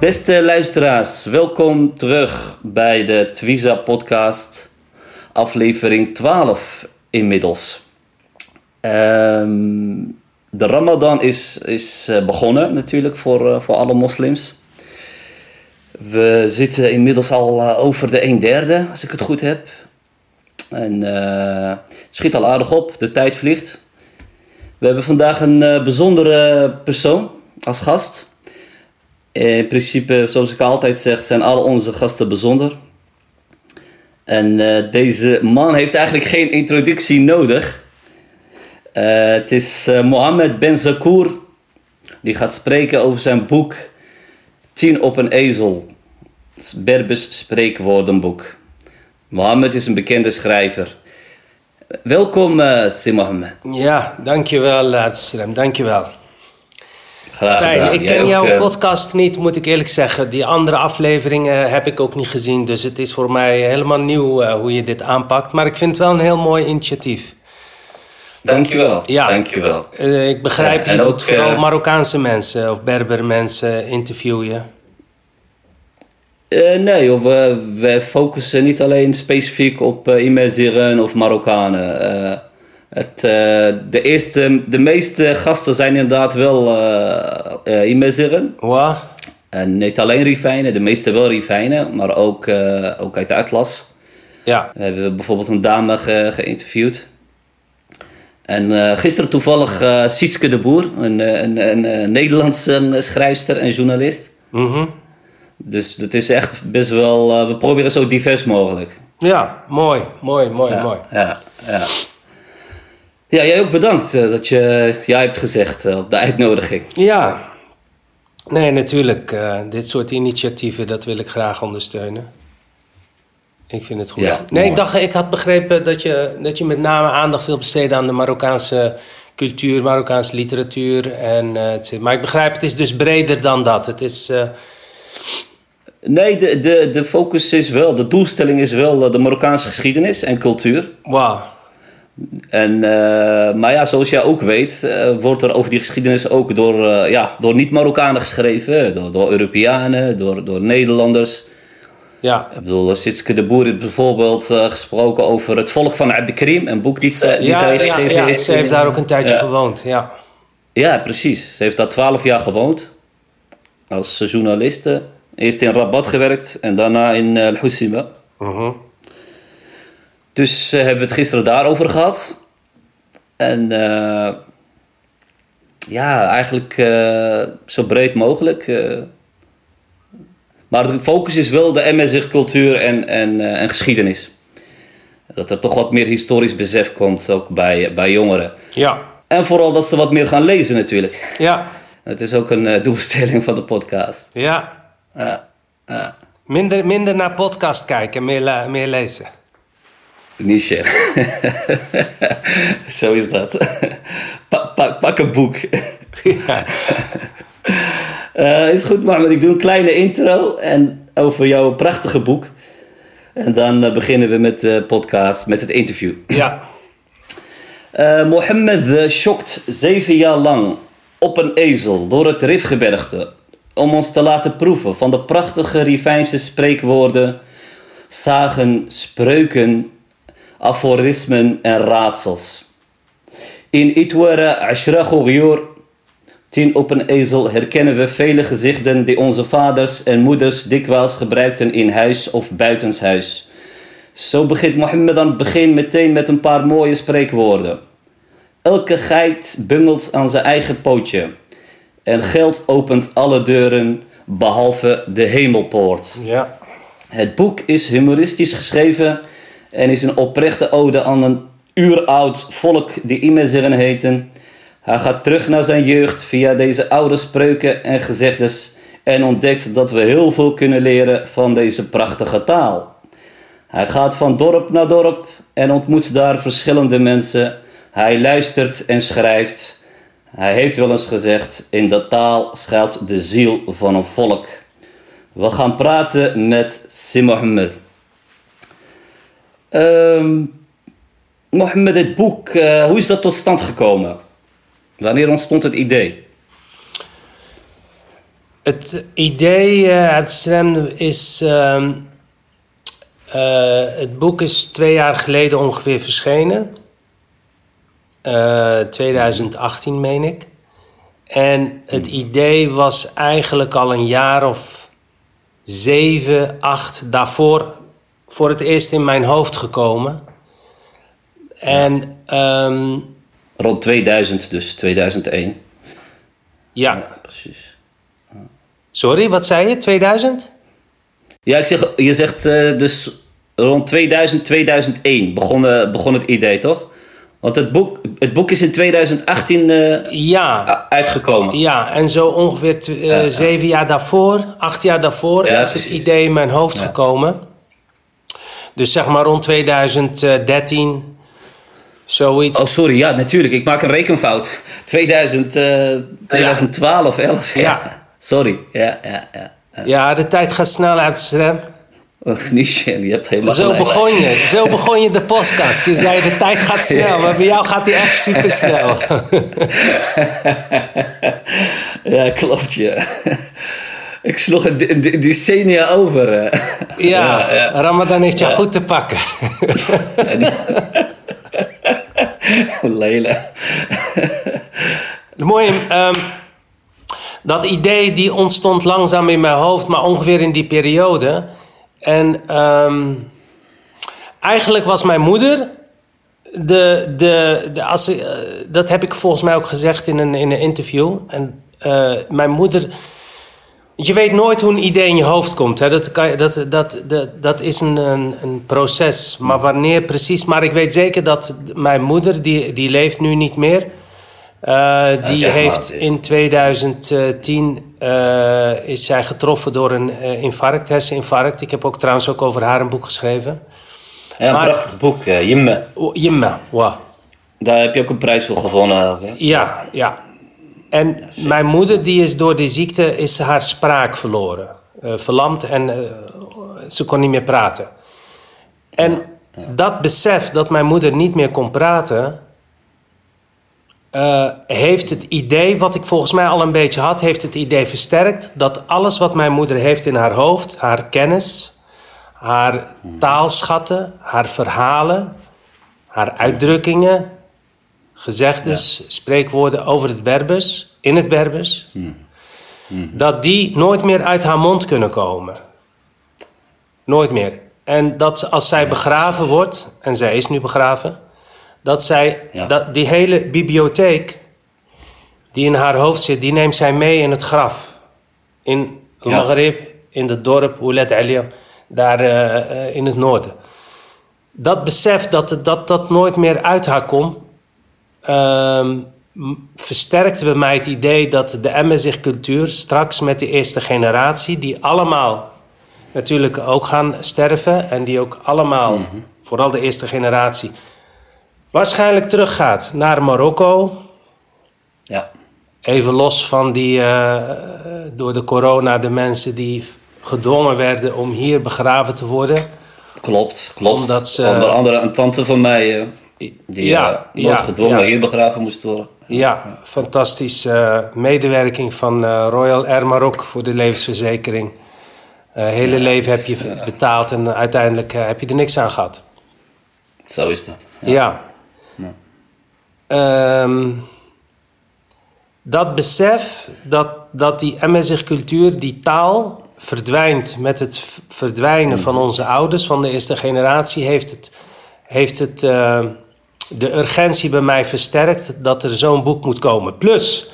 Beste luisteraars, welkom terug bij de Twiza podcast, aflevering 12 inmiddels. Ehm, de Ramadan is, is eh, begonnen natuurlijk voor, eh, voor alle moslims. We zitten inmiddels al eh, over de een derde, als ik het goed heb. En het schiet al aardig op, de tijd vliegt. We hebben vandaag een bijzondere persoon als gast. In principe, zoals ik altijd zeg, zijn al onze gasten bijzonder. En uh, deze man heeft eigenlijk geen introductie nodig. Uh, het is uh, Mohammed Ben Zakour. Die gaat spreken over zijn boek Tien op een ezel. Berbers spreekwoordenboek. Mohammed is een bekende schrijver. Welkom, uh, Mohammed. Ja, dankjewel, Abdeslam. Fijn. Ik ken jouw podcast niet, moet ik eerlijk zeggen. Die andere afleveringen heb ik ook niet gezien. Dus het is voor mij helemaal nieuw uh, hoe je dit aanpakt. Maar ik vind het wel een heel mooi initiatief. Dankjewel. Ja. Dankjewel. Uh, ik begrijp, je doet vooral Marokkaanse mensen of Berber mensen interviewen. Uh, nee, of, we focussen niet alleen specifiek op uh, Imeziren of Marokkanen. Het, uh, de, eerste, de meeste gasten zijn inderdaad wel uh, Imeziren. Wow. En niet alleen Rifijnen, de meeste wel Rifijnen, maar ook, uh, ook uit de Atlas. Ja. We hebben bijvoorbeeld een dame ge geïnterviewd. En gisteren toevallig Sietske de Boer, een, een, een Nederlandse schrijfster en journalist. Mm -hmm. Dus het is echt best wel, we proberen zo divers mogelijk. Ja, mooi, mooi, mooi, ja, mooi. Ja, ja. Ja, jij ook bedankt uh, dat je ja hebt gezegd uh, op de uitnodiging. Ja, nee, natuurlijk. Uh, dit soort initiatieven, dat wil ik graag ondersteunen. Ik vind het goed. Ja, nee, ik dacht, ik had begrepen dat je, dat je met name aandacht wil besteden aan de Marokkaanse cultuur, Marokkaanse literatuur. En, maar ik begrijp, het is dus breder dan dat. Het is. Nee, de, de, de focus is wel, de doelstelling is wel de Marokkaanse geschiedenis en cultuur. Wauw. En, uh, maar ja, zoals jij ook weet, uh, wordt er over die geschiedenis ook door, uh, ja, door niet-Marokkanen geschreven. Door, door Europeanen, door, door Nederlanders. Ja. Ik bedoel, Sitske de Boer heeft bijvoorbeeld gesproken over het volk van Abdelkrim. Een boek die, ze, die ja, zij ja, geschreven ja, heeft. Ze heeft daar ook een tijdje ja. gewoond, ja. Ja, precies. Ze heeft daar twaalf jaar gewoond. Als journaliste. Eerst in Rabat gewerkt en daarna in uh, Al-Husima. -huh. Dus uh, hebben we het gisteren daarover gehad. En uh, ja, eigenlijk uh, zo breed mogelijk. maar de focus is wel de MSR cultuur en, en, en geschiedenis. Dat er toch wat meer historisch besef komt, ook bij, bij jongeren. Ja. En vooral dat ze wat meer gaan lezen natuurlijk. Ja. Het is ook een doelstelling van de podcast. Ja. Ja. ja. Minder, minder naar podcast kijken, meer, meer lezen. Niche. Zo is dat. pak, pak, pak een boek. ja. uh, is goed, maar ik doe een kleine intro en over jouw prachtige boek. En dan uh, beginnen we met de podcast, met het interview. Ja. Uh, Mohammed schokt zeven jaar lang op een ezel door het Rifgebergte om ons te laten proeven van de prachtige Rivijnse spreekwoorden, zagen, spreuken aforismen en raadsels. In Itwara Ashra tien op een ezel, herkennen we vele gezichten die onze vaders en moeders dikwijls gebruikten in huis of buitenshuis. Zo begint Mohammed aan het begin meteen met een paar mooie spreekwoorden. Elke geit bungelt aan zijn eigen pootje. En geld opent alle deuren, behalve de hemelpoort. Ja. Het boek is humoristisch geschreven en is een oprechte ode aan een uuroud volk die Imeziren heten. Hij gaat terug naar zijn jeugd via deze oude spreuken en gezegdes en ontdekt dat we heel veel kunnen leren van deze prachtige taal. Hij gaat van dorp naar dorp en ontmoet daar verschillende mensen. Hij luistert en schrijft. Hij heeft wel eens gezegd: in de taal schuilt de ziel van een volk. We gaan praten met Si Mohammed. Ehm, Mohammed, het boek, eh, hoe is dat tot stand gekomen? Wanneer ontstond het idee? Het idee uh, is. ehm, eh, het boek is twee jaar geleden ongeveer verschenen. Eh, 2018, meen ik. En het idee was eigenlijk al een jaar of zeven, acht daarvoor voor het eerst in mijn hoofd gekomen. En ehm, Rond 2000, dus 2001. ja, precies. sorry, wat zei je? 2000? Ja, ik zeg, je zegt eh, dus rond 2000, 2001 begon, eh, begon het idee, toch? Want het boek, het boek is in 2018 eh, Ja, uitgekomen. Ja, en zo ongeveer zeven jaar daarvoor, acht jaar daarvoor, is het idee in mijn hoofd gekomen. Dus zeg maar rond 2013, zoiets. Oh, sorry, ja, natuurlijk. Ik maak een rekenfout. 2000, eh, 2012, 11. Ja. Ja. Sorry. Ja, ja, ja. ja. De tijd gaat snel uit niet shit, je hebt helemaal Zo gelijk. begon je, zo begon je de podcast. Je zei de tijd gaat snel, maar bij jou gaat die echt super snel. Ja, klopt, ja. Ik sloeg een, de- een decennia over. eh. Ja, Ramadan heeft jou goed te pakken. Leila. Mooi, ehm, dat idee die ontstond langzaam in mijn hoofd, maar ongeveer in die periode. En ehm, eigenlijk was mijn moeder, de, de, de, als, eh, dat heb ik volgens mij ook gezegd in een, in een interview. En eh, mijn moeder, je weet nooit hoe een idee in je hoofd komt. Hè? Dat, kan, dat, dat, dat, dat is een, een, een proces. Maar wanneer precies. Maar ik weet zeker dat mijn moeder, die, die leeft nu niet meer. Eh, die heeft in 2010 eh, is zij getroffen door een eh, infarct, herseninfarct. Ik heb ook trouwens ook over haar een boek geschreven. Ja, een Maar- prachtig boek, Jimme. Jimma, wow. Daar heb je ook een prijs voor gewonnen. hè? Ja, ja. En mijn moeder, die is door die ziekte, is haar spraak verloren. Eh, verlamd en eh, ze kon niet meer praten. En dat besef dat mijn moeder niet meer kon praten... eh, heeft het idee, wat ik volgens mij al een beetje had... heeft het idee versterkt dat alles wat mijn moeder heeft in haar hoofd... haar kennis, haar taalschatten, haar verhalen... haar uitdrukkingen, gezegdes, spreekwoorden over het Berbers, in het Berbers, dat die nooit meer uit haar mond kunnen komen. Nooit meer. En dat ze- als zij begraven wordt, en zij is nu begraven, dat zij Ja. dat die hele bibliotheek die in haar hoofd zit, die neemt zij mee in het graf. In Ja. Maghrib, in het dorp Oulet Alia, daar eh, eh, in het noorden dat besef dat dat, dat nooit meer uit haar komt, ehm, versterkte bij mij het idee dat de MSig-cultuur straks met de eerste generatie, die allemaal natuurlijk ook gaan sterven en die ook allemaal, vooral de eerste generatie, waarschijnlijk teruggaat naar Marokko. Ja. Even los van die, eh, door de corona, de mensen die gedwongen werden om hier begraven te worden. Klopt, klopt. Omdat ze- Onder andere een tante van mij, eh, die Ja, ja, ja, gedwongen ja. hier begraven moest worden. Ja, fantastische eh, medewerking van eh, Royal Air Maroc voor de levensverzekering. Eh hele leven heb je betaald en uiteindelijk eh, heb je er niks aan gehad. Zo is dat. Ja. Ehm, dat besef dat, dat die MSig cultuur, die taal, verdwijnt met het verdwijnen van onze ouders, van de eerste generatie, heeft het, heeft het eh, de urgentie bij mij versterkt dat er zo'n boek moet komen. Plus,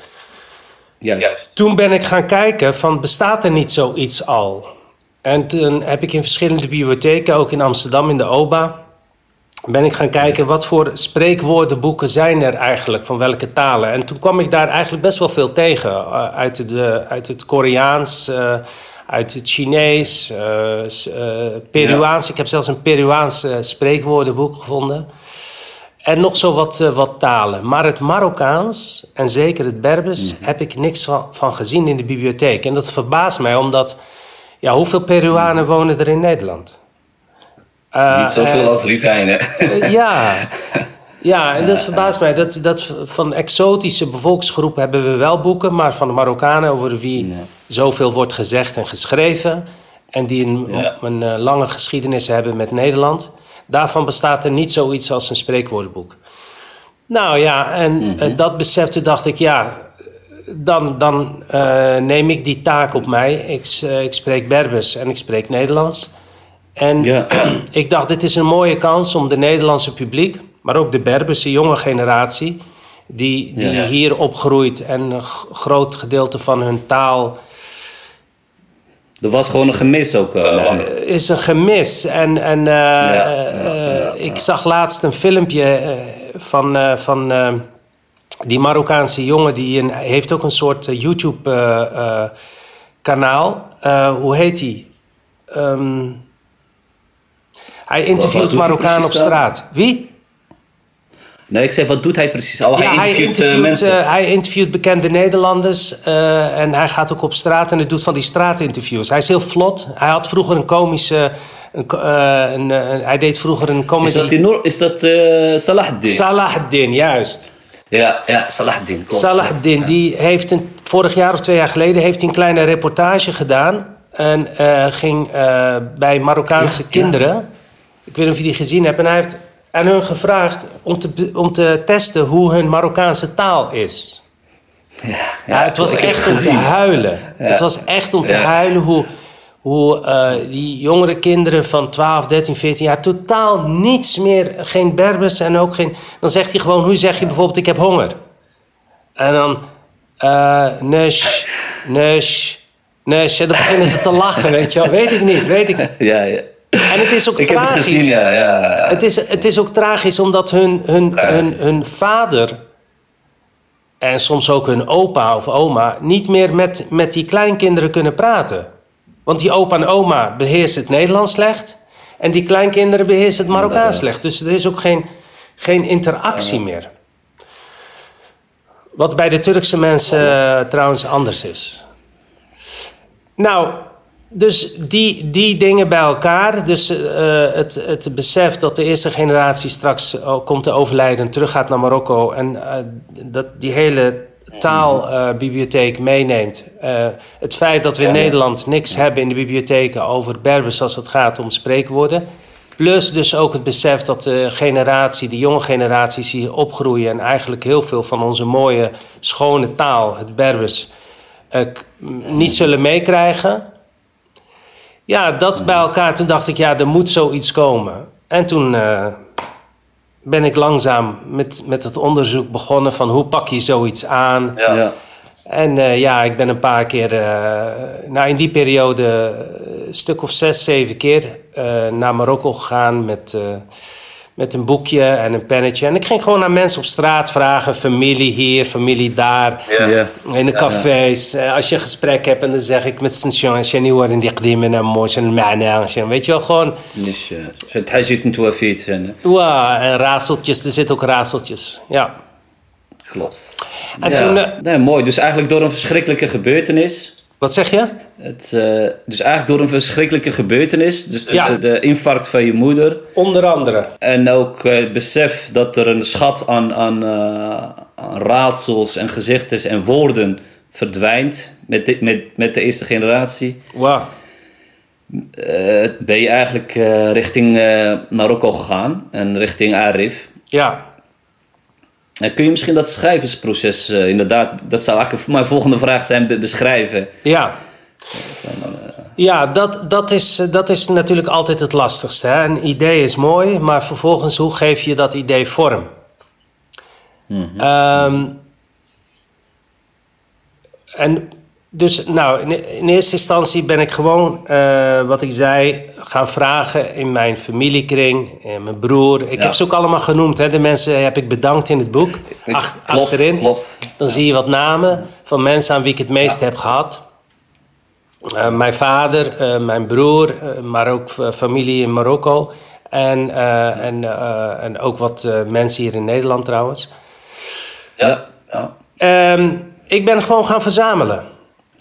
Juist. toen ben ik gaan kijken van bestaat er niet zoiets al? En toen heb ik in verschillende bibliotheken, ook in Amsterdam in de OBA, ben ik gaan kijken wat voor spreekwoordenboeken zijn er eigenlijk, van welke talen. En toen kwam ik daar eigenlijk best wel veel tegen. eh, uit, de, uit het Koreaans, eh, uit het Chinees, uh, Peruaans. Ik heb zelfs een Peruaans spreekwoordenboek gevonden. En nog zo wat, wat talen. Maar het Marokkaans en zeker het Berbers mhm. heb ik niks van, van gezien in de bibliotheek. En dat verbaast mij, omdat ja, hoeveel Peruanen mhm. wonen er in Nederland? Niet zoveel als Rivijnen. ja, Ja, en dat verbaast mij. Dat, dat van exotische bevolkingsgroepen hebben we wel boeken, maar van de Marokkanen over wie zoveel wordt gezegd en geschreven en die een, een lange geschiedenis hebben met Nederland, daarvan bestaat er niet zoiets als een spreekwoordenboek. Nou ja, en mm -hmm. dat besefte dacht ik, ja, dan, dan uh, neem ik die taak op mij. Ik, uh, ik spreek Berbers en ik spreek Nederlands. En ja. ik dacht, dit is een mooie kans om de Nederlandse publiek maar ook de Berberse jonge generatie, die, die hier opgroeit en een groot gedeelte van hun taal. Er was gewoon een gemis ook. Uh, is een gemis. En, en uh, ja, ik zag laatst een filmpje van, van die Marokkaanse jongen. Die een, heeft ook een soort YouTube-kanaal. hoe heet die? Um, hij interviewt Marokkaan op straat. Wie? Nee, ik zeg, wat doet hij precies? Oh, hij, interviewt, hij, interviewt, mensen. Uh, hij interviewt bekende Nederlanders uh, en hij gaat ook op straat en hij doet van die straatinterviews. Hij is heel vlot. Hij had vroeger een komische... Een, uh, een, hij deed vroeger een comedy... Is dat, Noor, is dat Salahuddin? Salahuddin, juist. Ja, ja Salahuddin. Klopt. Salahuddin, ja. die heeft een, vorig jaar of twee jaar geleden heeft hij een kleine reportage gedaan. En ging bij Marokkaanse ja, kinderen... Ik weet niet of je die gezien hebt. En hij heeft aan hun gevraagd om te, om te testen hoe hun Marokkaanse taal is. Ja, ja, het was echt om te huilen. Het was echt om te huilen hoe, hoe uh, die jongere kinderen van 12, 13, 14 jaar totaal niets meer, geen Berbers en ook geen. Dan zegt hij gewoon: hoe zeg je bijvoorbeeld: ik heb honger? En dan, uh, nesh, nesh, nesh. En dan beginnen ze te lachen, weet je wel. Weet ik niet, weet ik niet. Ja, ja. En het is ook ik tragisch. Heb het, gezien, ja, ja, Het, is, het is ook tragisch omdat hun, hun, hun, hun vader en soms ook hun opa of oma niet meer met, met die kleinkinderen kunnen praten. Want die opa en oma beheersen het Nederlands slecht en die kleinkinderen beheersen het Marokkaans slecht. Dus er is ook geen, geen interactie meer. Wat bij de Turkse mensen uh, trouwens anders is. Nou, dus die, die dingen bij elkaar, dus uh, het, het besef dat de eerste generatie straks komt te overlijden en teruggaat naar Marokko en uh, dat die hele taalbibliotheek uh, meeneemt. het feit dat we in Nederland niks hebben in de bibliotheken over Berbers als het gaat om spreekwoorden. Plus dus ook het besef dat de generatie, de jonge generaties hier opgroeien en eigenlijk heel veel van onze mooie, schone taal, het Berbers, niet zullen meekrijgen. Ja, dat bij elkaar. Toen dacht ik, ja, er moet zoiets komen. En toen uh, ben ik langzaam met, met het onderzoek begonnen van hoe pak je zoiets aan. Ja. ja. En uh, ja, ik ben een paar keer, uh, nou in die periode, een stuk of zes, zeven keer naar Marokko gegaan met met een boekje en een pennetje. En ik ging gewoon naar mensen op straat vragen. Familie hier, familie daar. Ja. In de cafés. Ja. Eh, als je een gesprek hebt en dan zeg ik met station... als je niet hoort in die qdime en moos en Weet je wel, gewoon... Dus het hij zit in toefiet. Ja, en raadseltjes. Er zitten ook raadseltjes. Ja. Klopt. En toen... Uh, nee, mooi. Dus eigenlijk door een verschrikkelijke gebeurtenis... Wat zeg je? Het, uh, dus eigenlijk door een verschrikkelijke gebeurtenis. Dus, dus de infarct van je moeder. Onder andere. En ook uh, het besef dat er een schat aan, aan, uh, aan raadsels en gezichten en woorden verdwijnt met, de, met, met de eerste generatie. Wow. ben je eigenlijk richting Marokko gegaan en richting Arif. Ja. En kun je misschien dat schrijversproces uh, inderdaad, dat zou eigenlijk mijn volgende vraag zijn, beschrijven? Ja. Ja, dat, dat, is, dat is natuurlijk altijd het lastigste. Hè? Een idee is mooi, maar vervolgens hoe geef je dat idee vorm? Mm -hmm. um, en dus nou, in, eerste instantie ben ik gewoon, uh, wat ik zei, gaan vragen in mijn familiekring, in mijn broer. Ik heb ze ook allemaal genoemd. Hè. De mensen heb ik bedankt in het boek. Ach, klopt, achterin. Klopt. Dan zie je wat namen van mensen aan wie ik het meest heb gehad. mijn vader, mijn broer, maar ook familie in Marokko. En, en, en ook wat mensen hier in Nederland trouwens. Ja, ja. Ehm, ik ben gewoon gaan verzamelen.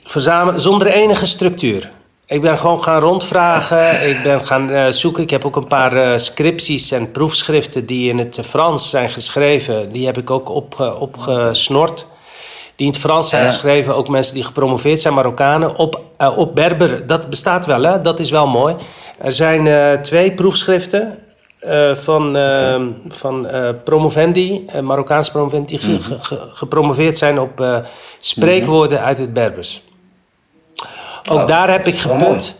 Verzamelen. Zonder enige structuur. Ik ben gewoon gaan rondvragen. Ik ben gaan uh, zoeken. Ik heb ook een paar uh, scripties en proefschriften die in het Frans zijn geschreven. Die heb ik ook op, uh, opgesnord. Die in het Frans zijn ja. geschreven. Ook mensen die gepromoveerd zijn, Marokkanen. Op, op Berber, dat bestaat wel, hè? dat is wel mooi. Er zijn twee proefschriften. van van promovendi, Marokkaanse promovendi, die mm -hmm. ge, gepromoveerd zijn op spreekwoorden uit het Berbers. Ook oh, daar heb ik geput.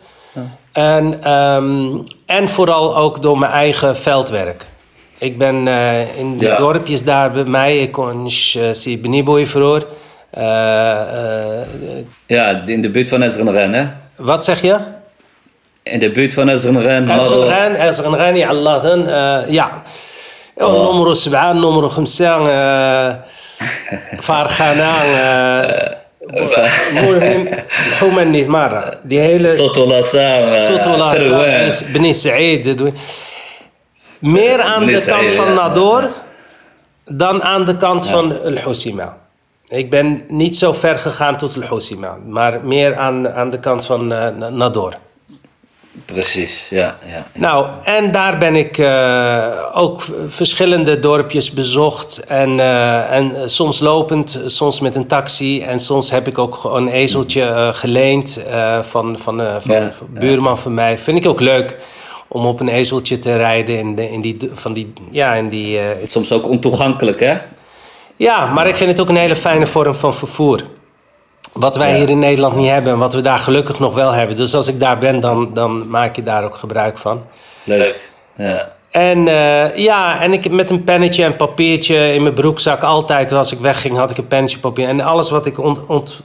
En, um, en vooral ook door mijn eigen veldwerk. Ik ben uh, in de ja. dorpjes daar bij mij, ik kon zie Beniboy. Uh, uh, ja, in de buurt van Ezrenren, hè? Wat zeg je? In de buurt van Ezrenren. Ezrenren, Ezrenren, ja, Allah, ja. Nummer 7, nummer 5, Farghana. هما niet مرة die hele صوت ولا سام صوت ولا بني سعيد meer aan de kant van Nador dan aan de kant van El Hosima. Ik ben niet zo ver gegaan tot El Hosima, maar meer aan, aan de kant van uh, Nador. Precies, ja, ja. Nou, en daar ben ik uh, ook verschillende dorpjes bezocht. En, uh, en soms lopend, soms met een taxi. En soms heb ik ook een ezeltje uh, geleend van, van, van ja, een buurman ja. van mij. Vind ik ook leuk om op een ezeltje te rijden in, de, in die... Van die, ja, in die soms ook ontoegankelijk, hè? Ja, maar ik vind het ook een hele fijne vorm van vervoer. Wat wij ja. hier in Nederland niet hebben en wat we daar gelukkig nog wel hebben. Dus als ik daar ben, dan, dan maak je daar ook gebruik van. Leuk. Ja. En uh, ja, en ik met een pennetje en papiertje in mijn broekzak altijd als ik wegging, had ik een pennetje papier. En alles wat ik ont, ont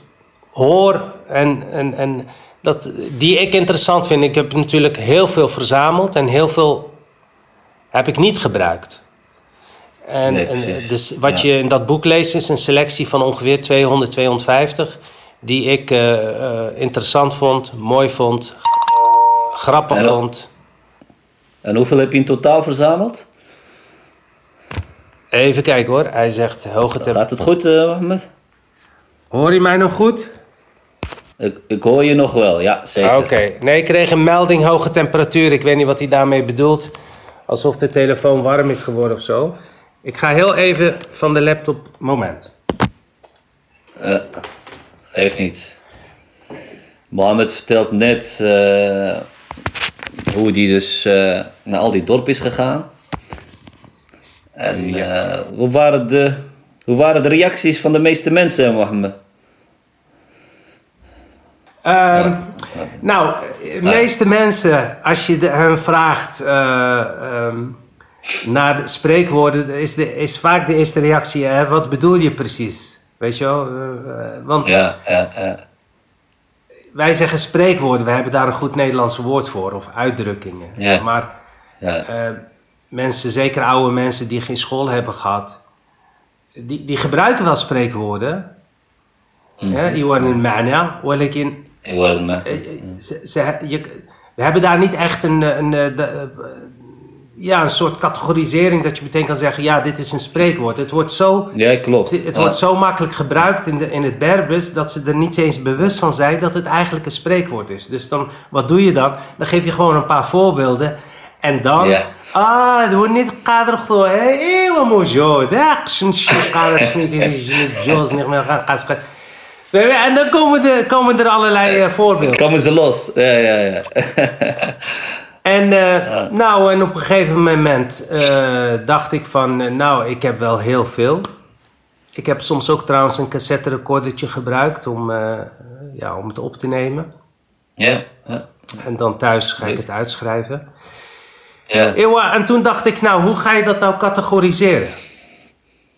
hoor en, en, en dat, die ik interessant vind. Ik heb natuurlijk heel veel verzameld en heel veel heb ik niet gebruikt. En, nee, en dus wat ja. je in dat boek leest is een selectie van ongeveer 200, 250 die ik uh, uh, interessant vond, mooi vond, grappig en, vond. En hoeveel heb je in totaal verzameld? Even kijken hoor, hij zegt hoge temperatuur. Gaat het goed, uh? Hoor je mij nog goed? Ik, ik hoor je nog wel, ja, zeker. Oké, okay. nee, ik kreeg een melding hoge temperatuur. Ik weet niet wat hij daarmee bedoelt. Alsof de telefoon warm is geworden of zo. Ik ga heel even van de laptop. Moment. Uh, geeft niet. Mohammed vertelt net uh, hoe hij dus uh, naar al die dorp is gegaan. En ja. hoe, waren de, hoe waren de reacties van de meeste mensen, Mohammed? Um, nou, de meeste mensen, als je de, hen vraagt. Um, naar de spreekwoorden is, de, is vaak de eerste reactie: hè, wat bedoel je precies? Weet je wel? Eh, eh, want ja, ja, wij zeggen spreekwoorden, we hebben daar een goed Nederlands woord voor, of uitdrukkingen. Maar eh, mensen, zeker oude mensen die geen school hebben gehad, die, die gebruiken wel spreekwoorden. Iwan een ma'na, hoor ik in ma'na. We hebben daar niet echt een, een, een ja, een soort categorisering dat je meteen kan zeggen, ja, dit is een spreekwoord. Het wordt zo, ja, klopt. Het, het wordt zo makkelijk gebruikt in, de, in het Berbers dat ze er niet eens bewust van zijn dat het eigenlijk een spreekwoord is. Dus dan, wat doe je dan? Dan geef je gewoon een paar voorbeelden en dan... Ja. Ah, het wordt niet kader gewoon. Hé, wat moet je En dan komen, de, komen er allerlei uh, voorbeelden. Komen ze los. Ja, ja, ja. En, ja. nou, en op een gegeven moment uh, dacht ik van, uh, nou, ik heb wel heel veel. Ik heb soms ook trouwens een cassette recordertje gebruikt om, ja, om het op te nemen. Ja. ja. En dan thuis ga ik het uitschrijven. Ja. En toen dacht ik, nou, hoe ga je dat nou categoriseren?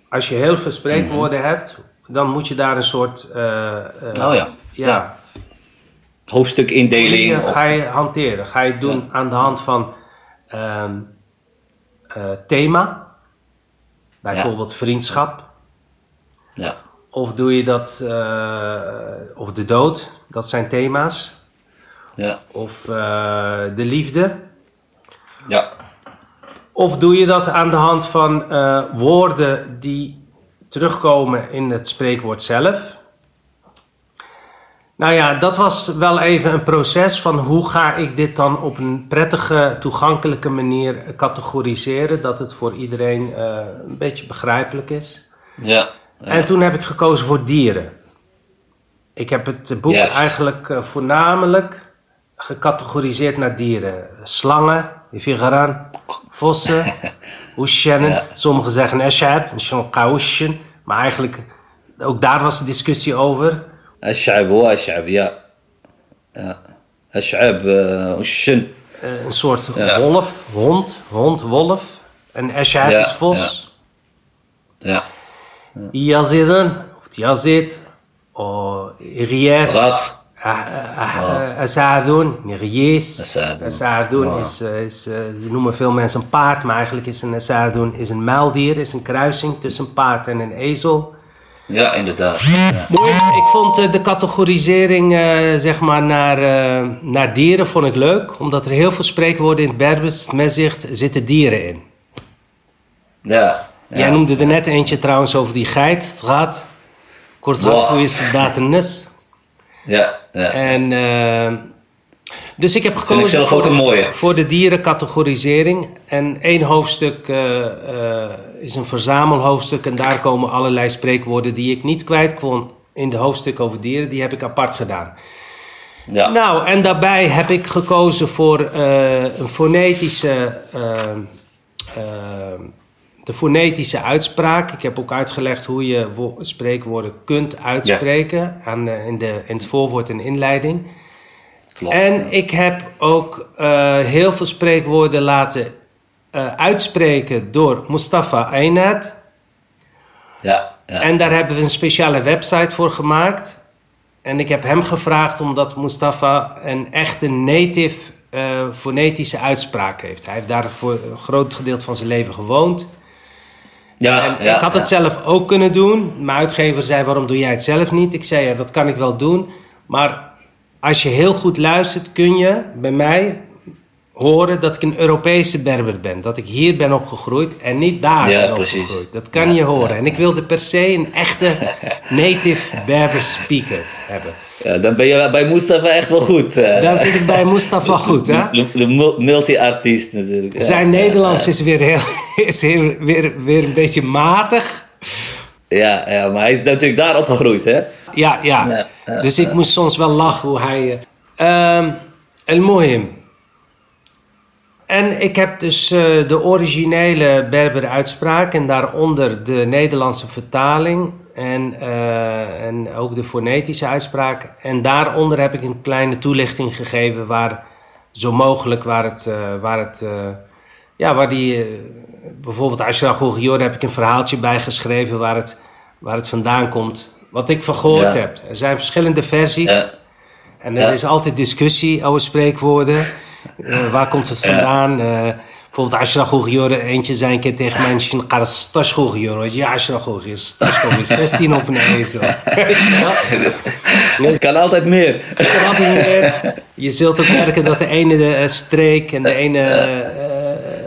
Als je heel veel spreekwoorden mm -hmm. hebt, dan moet je daar een soort... oh ja. ja hoofdstukindeling? Ga je hanteren? Ga je het doen aan de hand van um, uh, thema? Bijvoorbeeld vriendschap? Ja. Of doe je dat, uh, of de dood? Dat zijn thema's. Ja. of eh, de liefde? Ja. Of doe je dat aan de hand van eh, woorden die terugkomen in het spreekwoord zelf? Nou ja, dat was wel even een proces van hoe ga ik dit dan op een prettige, toegankelijke manier categoriseren, dat het voor iedereen eh, een beetje begrijpelijk is. Ja. En toen heb ik gekozen voor dieren. Ik heb het boek eigenlijk eh, voornamelijk gecategoriseerd naar dieren. Slangen, vigaran, vossen, oesjennen. Ja. Sommigen zeggen eshab, kausjen. Maar eigenlijk, ook daar was de discussie over. الشعب هو الشعب يا يا. الشعب آه، والشن Eh, een soort wolf, hond, hond, wolf. En eshab Ja, is vos. Ja. Yazidun, of yazid, of riyad. Rat. Asaardun, Nerijes. Asaardun. Asaardun Wow. is, eh, is eh, ze noemen veel mensen een paard, maar eigenlijk is een Asaardun is een muildier, is een kruising tussen een paard en een ezel. Ja, inderdaad. Ja. Mooi. Ik vond eh, de categorisering eh, zeg maar naar, eh, naar dieren vond ik leuk, omdat er heel veel spreekwoorden in het Berbers met zich zitten dieren in. Ja. ja. Jij noemde er net eentje trouwens over die geit, het gaat. Kort gaat, hoe is het datenis? Ja. ja. En, dus ik heb gekozen ik zelf voor, ook een mooie. voor de dierencategorisering. En één hoofdstuk is een verzamelhoofdstuk. En daar komen allerlei spreekwoorden die ik niet kwijt kon in de hoofdstuk over dieren. Die heb ik apart gedaan. Ja. Nou, en daarbij heb ik gekozen voor eh, een fonetische, eh, eh, de fonetische uitspraak. Ik heb ook uitgelegd hoe je wo- spreekwoorden kunt uitspreken aan, de- in, de, in het voorwoord en inleiding. Klopt. En ik heb ook heel veel spreekwoorden laten eh, uitspreken door Mustafa Einat. Ja. Ja. En daar hebben we een speciale website voor gemaakt. En ik heb hem gevraagd omdat Mustafa een echte native eh, fonetische uitspraak heeft. Hij heeft daar voor een groot gedeelte van zijn leven gewoond. ja, En ja, ik had het ja. zelf ook kunnen doen. Mijn uitgever zei, waarom doe jij het zelf niet? Ik zei, ja, dat kan ik wel doen. Maar als je heel goed luistert, kun je bij mij horen dat ik een Europese Berber ben. Dat ik hier ben opgegroeid en niet daar Ja, ben precies. opgegroeid. Dat kan Ja, je horen. ja, en ik wilde per se een echte native Berber speaker hebben. Ja, dan ben je bij Mustafa echt wel goed. eh. Dan zit ik bij Mustafa goed, hè? De, de mul- multi-artiest natuurlijk. Ja. Zijn Nederlands is weer, heel, is heel, weer, weer een beetje matig. Ja, ja, maar hij is natuurlijk daar opgegroeid, hè? Ja, ja. Dus ik moest soms wel lachen hoe hij... eh, ehm El Mohim. En ik heb dus eh, de originele Berber uitspraak en daaronder de Nederlandse vertaling en, eh, en ook de fonetische uitspraak. En daaronder heb ik een kleine toelichting gegeven waar zo mogelijk waar het, eh, waar het ja, waar die, bijvoorbeeld Ashraf Gogior heb ik een verhaaltje bijgeschreven waar het, waar het vandaan komt. Wat ik van gehoord Ja. heb. Er zijn verschillende versies. Ja. En er Ja. is altijd discussie over spreekwoorden. Eh, waar komt het vandaan? Eh, bijvoorbeeld Ashraf Gogior, eentje zei een keer tegen mij... "Shin Stash Gogior." Ja, Ashraf Gogior, Stash Gogior. 16 op een ezel. Weet je? Het kan altijd meer. Kan altijd meer. Je zult ook merken dat de ene de, eh, streek en de ene eh,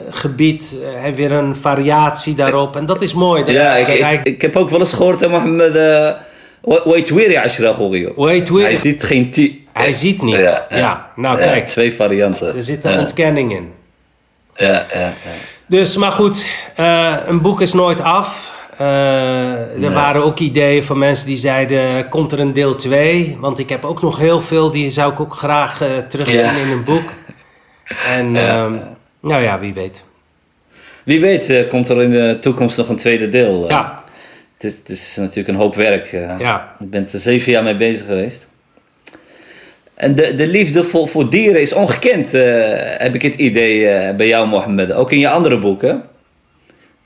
gebied eh, heeft weer een variatie daarop. En dat is mooi. Dat- Ja, ik, dat ik, ik heb ook wel eens gehoord, Mohammed... eh, Wait weer, ja, Ashraf Gogiyo. Wait, wait. Hij ziet geen T. Hij ziet niet. Ja, nou kijk, Twee varianten. er zit een ontkenning in. ja, ja, ja. Dus, maar goed, eh, een boek is nooit af. Eh, er waren ook ideeën van mensen die zeiden, komt er een deel 2? Want ik heb ook nog heel veel, die zou ik ook graag eh, terugzien Ja. in een boek. En ehm, nou ja, wie weet. Wie weet komt er in de toekomst nog een tweede deel. Ja, Het, is, het is natuurlijk een hoop werk. Ja. Je bent er zeven jaar mee bezig geweest. En de, de liefde voor, voor dieren is ongekend, eh, heb ik het idee eh, bij jou, Mohammed. Ook in je andere boeken.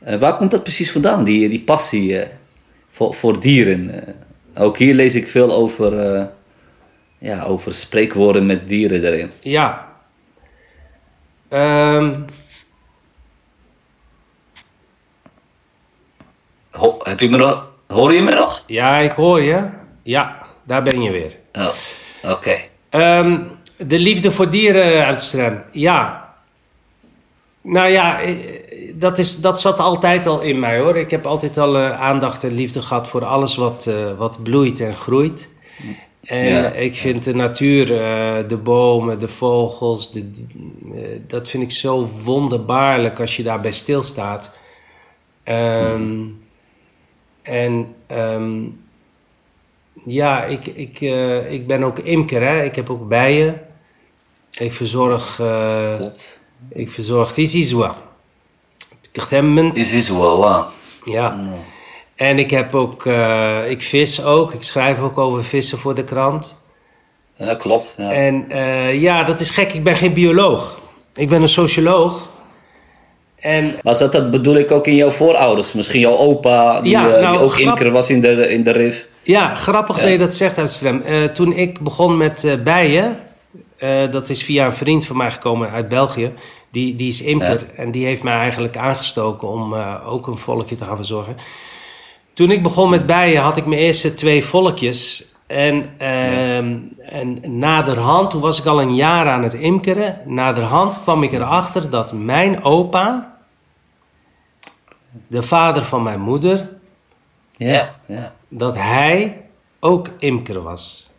Eh, waar komt dat precies vandaan, die, die passie voor, voor dieren? Ook hier lees ik veel over, ja, over spreekwoorden met dieren erin. ja. Ehm, Ho- heb je me nog, hoor je me nog? ja, ik hoor je. Ja, daar ben je weer. Oh, oké. Ehm, De liefde voor dieren, Amsterdam. Ja. Nou ja, eh, dat, is, dat zat altijd al in mij hoor. Ik heb altijd al eh, aandacht en liefde gehad voor alles wat, eh, wat bloeit en groeit. En Ja. ik vind de natuur, de bomen, de vogels, de, dat vind ik zo wonderbaarlijk als je daarbij stilstaat. Ehm, En ehm, ja, ik, ik, eh, ik ben ook imker, hè. ik heb ook bijen. Ik verzorg, Klopt. ik verzorg is wel waar. Ja. En ik heb ook, eh, ik vis ook. Ik schrijf ook over vissen voor de krant. Ja, klopt. Ja. En ja, dat is gek. Ik ben geen bioloog. Ik ben een socioloog. En Maar zat dat bedoel ik ook in jouw voorouders? Misschien jouw opa, die, Ja, die nou, ook grap- imker was in de, in de RIF. Ja, grappig dat je dat zegt, Amsterdam. Eh toen ik begon met eh, bijen, eh, dat is via een vriend van mij gekomen uit België. Die, die is imker en die heeft mij eigenlijk aangestoken om ook een volkje te gaan verzorgen. Toen ik begon met bijen had ik mijn eerste twee volkjes. En, ehm, en naderhand, toen was ik al een jaar aan het imkeren. Naderhand kwam ik erachter dat mijn opa, de vader van mijn moeder, ja. Dat hij ook imker was.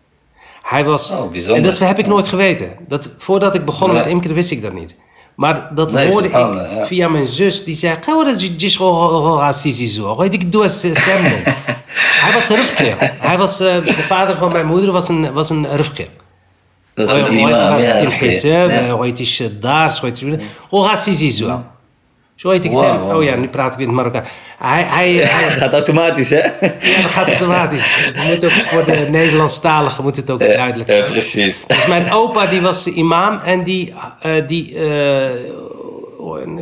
Hij was. Oh, en dat heb ik nooit geweten. Dat, voordat ik begon met imker wist ik dat niet. Maar dat hoorde ik via mijn zus, die zei: Ga dat je zo. Weet ik, doe als stem. Hij was een Hij was, uh, de vader van mijn moeder was een, was een rufkeer. Dat is een imam, ja. Hij was een zo. Zo ik. Oh ja, nu praat ik in het Marokkaan. Hij, hij, gaat automatisch, hè? Ja, dat gaat automatisch. Moet ook voor de Nederlandstaligen moet het ook duidelijk zijn. Ja, precies. Dus mijn opa die was imam en die... Eh, die eh,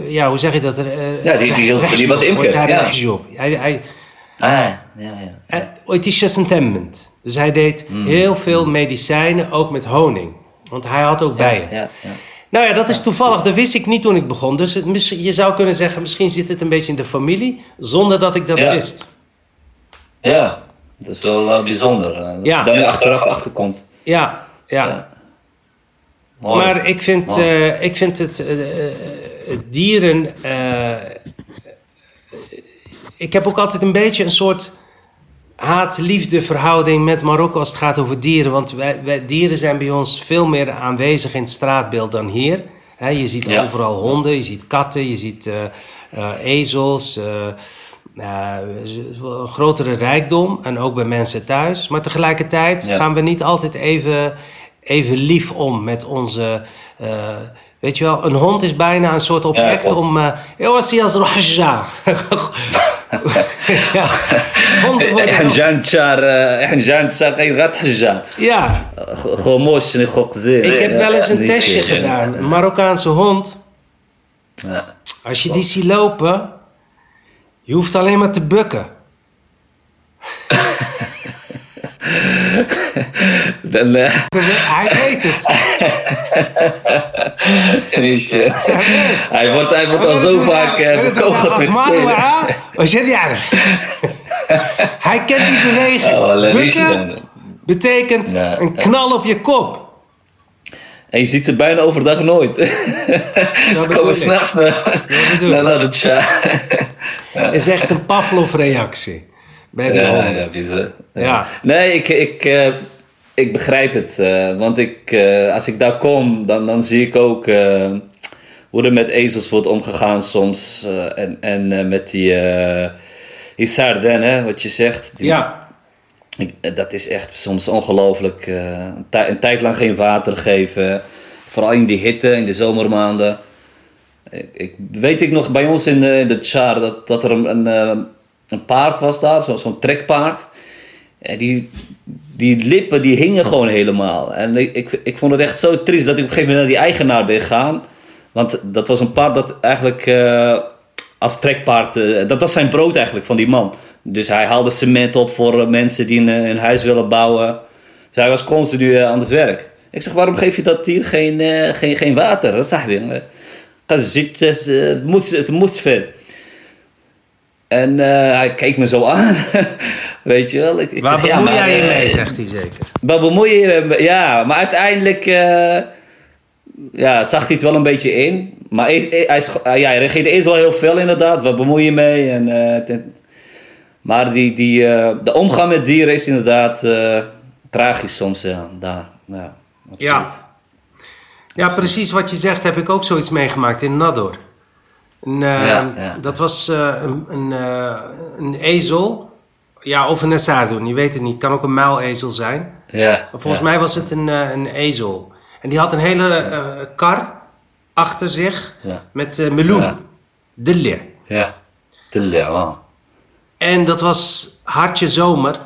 ja, hoe zeg je dat? Uh, ja, die, die, die, die was imker. Ja. hij, hij, ah, ja, ja. Dus hij deed hmm. heel veel medicijnen, ook met honing. Want hij had ook bijen. ja, ja. Nou ja, dat is toevallig. Dat wist ik niet toen ik begon. Dus het, je zou kunnen zeggen, misschien zit het een beetje in de familie, zonder dat ik dat Ja. wist. Ja, dat is wel eh, bijzonder. eh, dat Ja. je daar achteraf achter komt. Ja, ja. Ja. Mooi. Maar ik vind, eh, ik vind het dieren. ik heb ook altijd een beetje een soort haat-liefde verhouding met Marokko als het gaat over dieren. Want wij, wij, dieren zijn bij ons veel meer aanwezig in het straatbeeld dan hier. Je ziet Ja. overal honden, je ziet katten, je ziet eh, eh, ezels. eh, een grotere rijkdom en ook bij mensen thuis. Maar tegelijkertijd Ja. gaan we niet altijd even, even lief om met onze. weet je wel, een hond is bijna een soort object klopt. om. eh, "Yo, was die als rohja?" ja, honden worden احنا nog- جان تشار احنا جان تشار غير غات حجان Ja, خوموش نخو قزين ik heb wel eens een testje gedaan. Een Marokkaanse hond. Ja. Als je die ziet lopen, je hoeft alleen maar te bukken. Dan, eh, Hij weet het. eh, hij wordt, hij wordt al zo vaak eh, bekogeld met stenen. Hij kent die beweging. Oh, betekent Ja, een ja. knal op je kop. En je ziet ze bijna overdag nooit. ze komen s'nachts naar, naar, de tja. is echt een Pavlov-reactie. Bij die Ja, ja, bizar. Ja. Nee, ik, ik, eh, ik begrijp het. eh, want ik, eh, als ik daar kom, dan, dan zie ik ook eh, hoe er met ezels wordt omgegaan soms. en en met die, die sarden, hè, wat je zegt. Die- Ja. ik- dat is echt soms ongelooflijk. een, een tijd lang geen water geven. Vooral in die hitte, in de zomermaanden. Ik, ik, weet ik nog bij ons in de, in de Tjaar dat, dat er een, een, een paard was daar, zo- zo'n trekpaard. En die, die lippen die hingen gewoon helemaal. En ik, ik, ik vond het echt zo triest dat ik op een gegeven moment naar die eigenaar ben gegaan. Want dat was een paard dat eigenlijk eh, als trekpaard... eh, dat was zijn brood eigenlijk van die man. Dus hij haalde cement op voor eh, mensen die een, huis willen bouwen. Dus hij was continu aan het werk. Ik zeg, waarom geef je dat dier geen, geen, geen water? Dat je. Het zit- het moet, het moet ver. En hij keek me zo aan. Weet je wel? Ik, ik Waar zeg, bemoei ja, maar, jij je eh, mee, zegt hij zeker. Waar bemoei je je mee? Ja, maar uiteindelijk eh, ja, zag hij het wel een beetje in. Maar hij, hij, hij, ja, hij reageerde eerst wel heel veel inderdaad. Waar bemoei je mee? En, eh, ten- maar die, die, eh, de omgang met dieren is inderdaad eh, tragisch soms. Ja, daar, ja, absoluut. Ja. Ja, precies wat je zegt, heb ik ook zoiets meegemaakt in Nador. Een, eh, Ja, ja. Dat was eh, een, een, eh, een ezel. Ja, of een Nasardoen, je weet het niet. Kan ook een muilezel zijn. Ja, Maar volgens ja. mij was het een, eh, een ezel. En die had een hele eh, kar achter zich Ja. met eh meloen. Ja. Dille. Ja, te leeuwen. En dat was hartje zomer.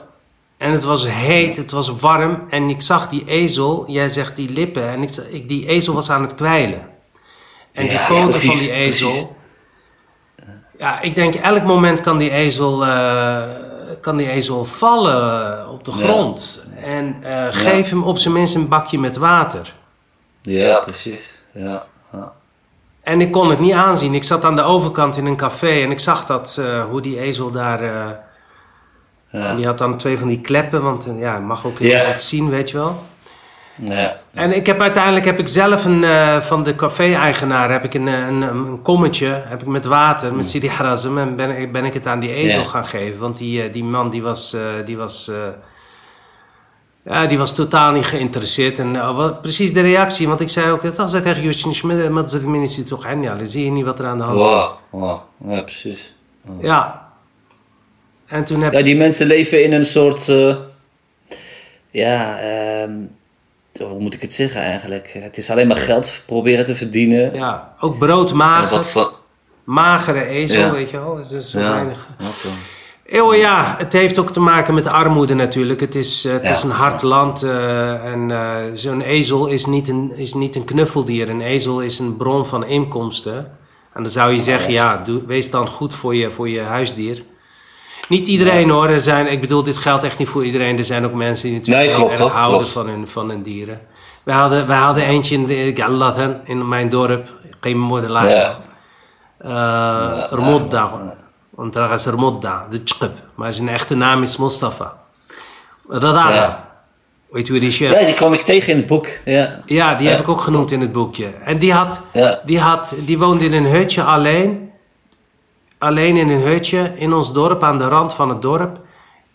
En het was heet, het was warm. En ik zag die ezel, jij zegt die lippen. En ik, ik, die ezel was aan het kwijlen. En die Ja, poten precies, van die ezel. precies. Ja, ik denk elk moment kan die ezel, kan die ezel vallen op de Ja. grond. En eh, geef hem op zijn minst een bakje met water. Ja, precies. Ja, ja. En ik kon het niet aanzien. Ik zat aan de overkant in een café en ik zag dat, eh, hoe die ezel daar... eh, die had dan twee van die kleppen, want ja, mag ook heel Ja. erg zien, weet je wel. Ja. En ik heb uiteindelijk heb ik zelf een, eh, van de café-eigenaar heb ik een, eh, een, een kommetje heb ik met water, met Sidi Harazem, en ben, ik- ben ik het aan die ezel Ja. gaan geven. Want die, eh, die man die was, eh, die was, eh, ja, die was totaal niet geïnteresseerd. En wat, precies de reactie, want ik zei ook, het het echt Justin maar dat minister toch en ja, dan zie je niet wat er aan de hand is. Wow. Ja, precies. Ja. En toen heb Ja, die mensen leven in een soort. eh, ja, ehm, hoe moet ik het zeggen eigenlijk? Het is alleen maar geld proberen te verdienen. ja, ook brood En mager. wat van. magere ezel, Ja. weet je wel. Dus dat is Ja, weinig. Eeuwen, ja, het heeft ook te maken met armoede natuurlijk. Het is, eh, het Ja. is een hard land eh, en eh, zo'n ezel is niet, een, is niet een knuffeldier. Een ezel is een bron van inkomsten. En dan zou je zeggen, ja, doe, wees dan goed voor je, voor je huisdier. Niet iedereen hoor, er zijn, ik bedoel, dit geldt echt niet voor iedereen. Er zijn ook mensen die natuurlijk Nee, heel erg houden klopt. van hun, van hun dieren. We hadden, wij hadden eentje in de in mijn dorp, geen moeder Ja. uh, Rmodda. Want daar is Rmodda, de tschip. Maar zijn echte naam is Mustafa. Dat daar. Ja. Weet je wie die is? Ja, die kwam ik tegen in het boek. Ja. Ja, die heb ik ook genoemd in het boekje. En die, had, die, had, die woonde in een hutje alleen. Alleen in een hutje in ons dorp, aan de rand van het dorp.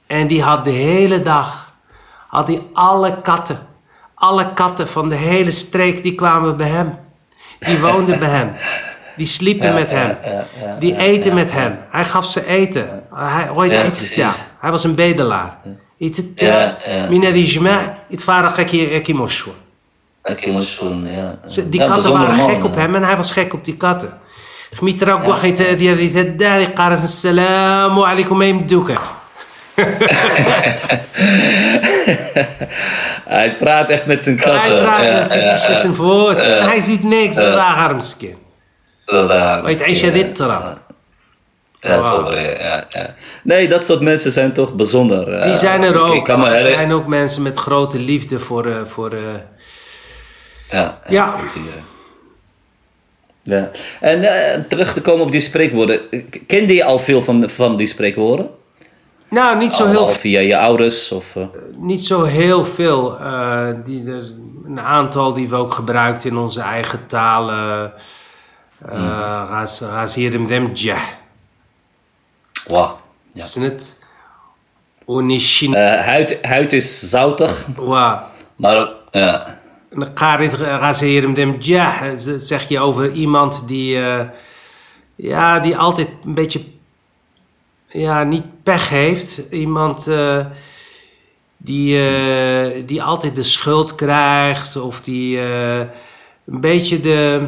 En die had de hele dag, had hij alle katten. Alle katten van de hele streek, die kwamen bij hem. Die woonden bij hem. Die sliepen met hem. Die eten met hem. Hij gaf ze eten. Hij, ooit Ja, eten. Hij was een bedelaar. Ja. Mina die jma, het waren gekkie moshwa. Die katten waren gek op hem en hij was gek op die katten. Nog iets die die die die qaras assalamu alaikum ay mdoeka. Hij praat echt met zijn katten. Hij praat met zijn voet. Hij ziet niks, dat. Ja, Weet je, ja. dit. Nee, dat soort mensen zijn toch bijzonder. eh, Die zijn er ook. Er zijn ook mensen met grote liefde voor... eh, voor eh, Ja. Ja. Ja. En eh, terug te komen op die spreekwoorden. Kende je al veel van, van die spreekwoorden? nou, niet zo Al, heel al via je ouders? Of, eh, niet zo heel veel. eh, die er, een aantal die we ook gebruikt in onze eigen talen. Uh, Ghazirim Demjah. wauw. Ja. Snet. Unishin. Eh, huid, huid is zoutig, Wa. maar ja. Qarid Ghazirim Demjah. Zeg je over iemand die. eh, ja, die altijd een beetje. Ja, niet pech heeft. Iemand. eh, die, eh, die altijd de schuld krijgt. Of die. een beetje de.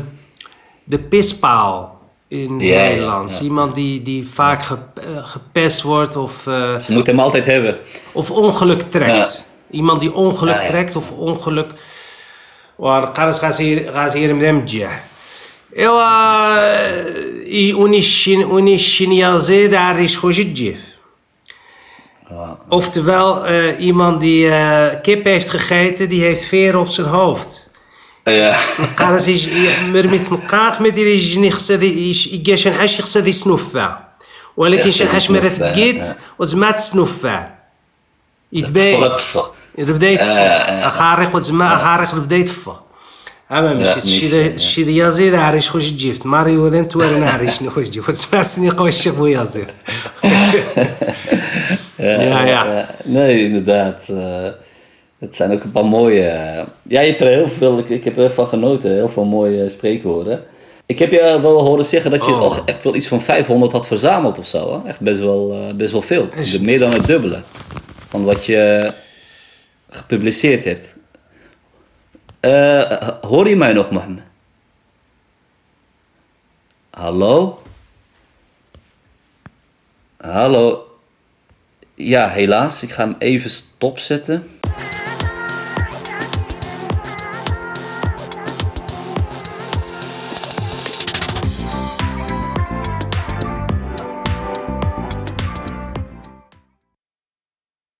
De pispaal. In Ja, ja, Nederlands. ja. Iemand die, die vaak ge- gepest wordt of, Ze moeten hem altijd hebben. of ongeluk trekt. Iemand die ongeluk trekt of ongeluk. والقرص غازير غازير مدمجة ايوا ونشين ونشين يا زيد عريش خوش الجيف Oftewel, eh, iemand die eh, kip heeft gegeten, die heeft veren op zijn hoofd. Ja. مرميت نقاق ما ديريش جني خصها يجي شنحاش خصها دي سنوفا ولكن شنحاش مرات بقيت. وزمات سنوفا يتباين بديت اخارق وتسمى اخارق بديت فا اما مش الشي الشي دي يزيد عريش خوش جيفت ماري وذن توارن عريش خوش جيفت وتسمع سني خوش شبو يزيد ja, ja. Nee, inderdaad. Uh, het zijn ook een paar mooie. ja, je hebt er heel veel. Ik, ik heb er van genoten. Heel veel mooie spreekwoorden. Ik heb je wel horen zeggen dat je oh. toch echt wel iets van 500 had verzameld of zo. Hè? Echt best wel, uh, best wel veel. Dus meer dan het dubbele van wat je gepubliceerd hebt. Uh, hoor je mij nog, Mohammed? Hallo? Hallo? Ja, helaas. Ik ga hem even stopzetten.